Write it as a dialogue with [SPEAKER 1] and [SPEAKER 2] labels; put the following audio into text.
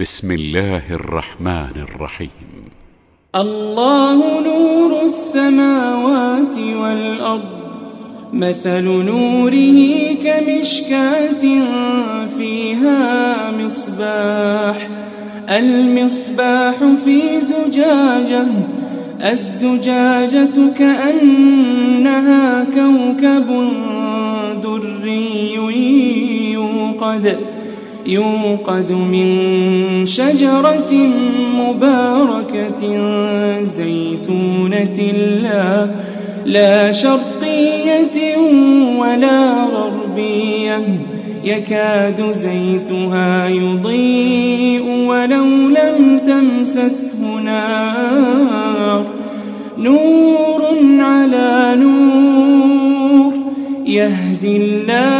[SPEAKER 1] بسم الله الرحمن الرحيم.
[SPEAKER 2] الله نور السماوات والأرض مثل نوره كمشكاة فيها مصباح. المصباح في زجاجة الزجاجة كأنها كوكب دري يوقد. يوقد من شجرة مباركة زيتونة لا, لا شرقية ولا غربية. يكاد زيتها يضيء ولو لم تمسسه نار. نور على نور يهدي الله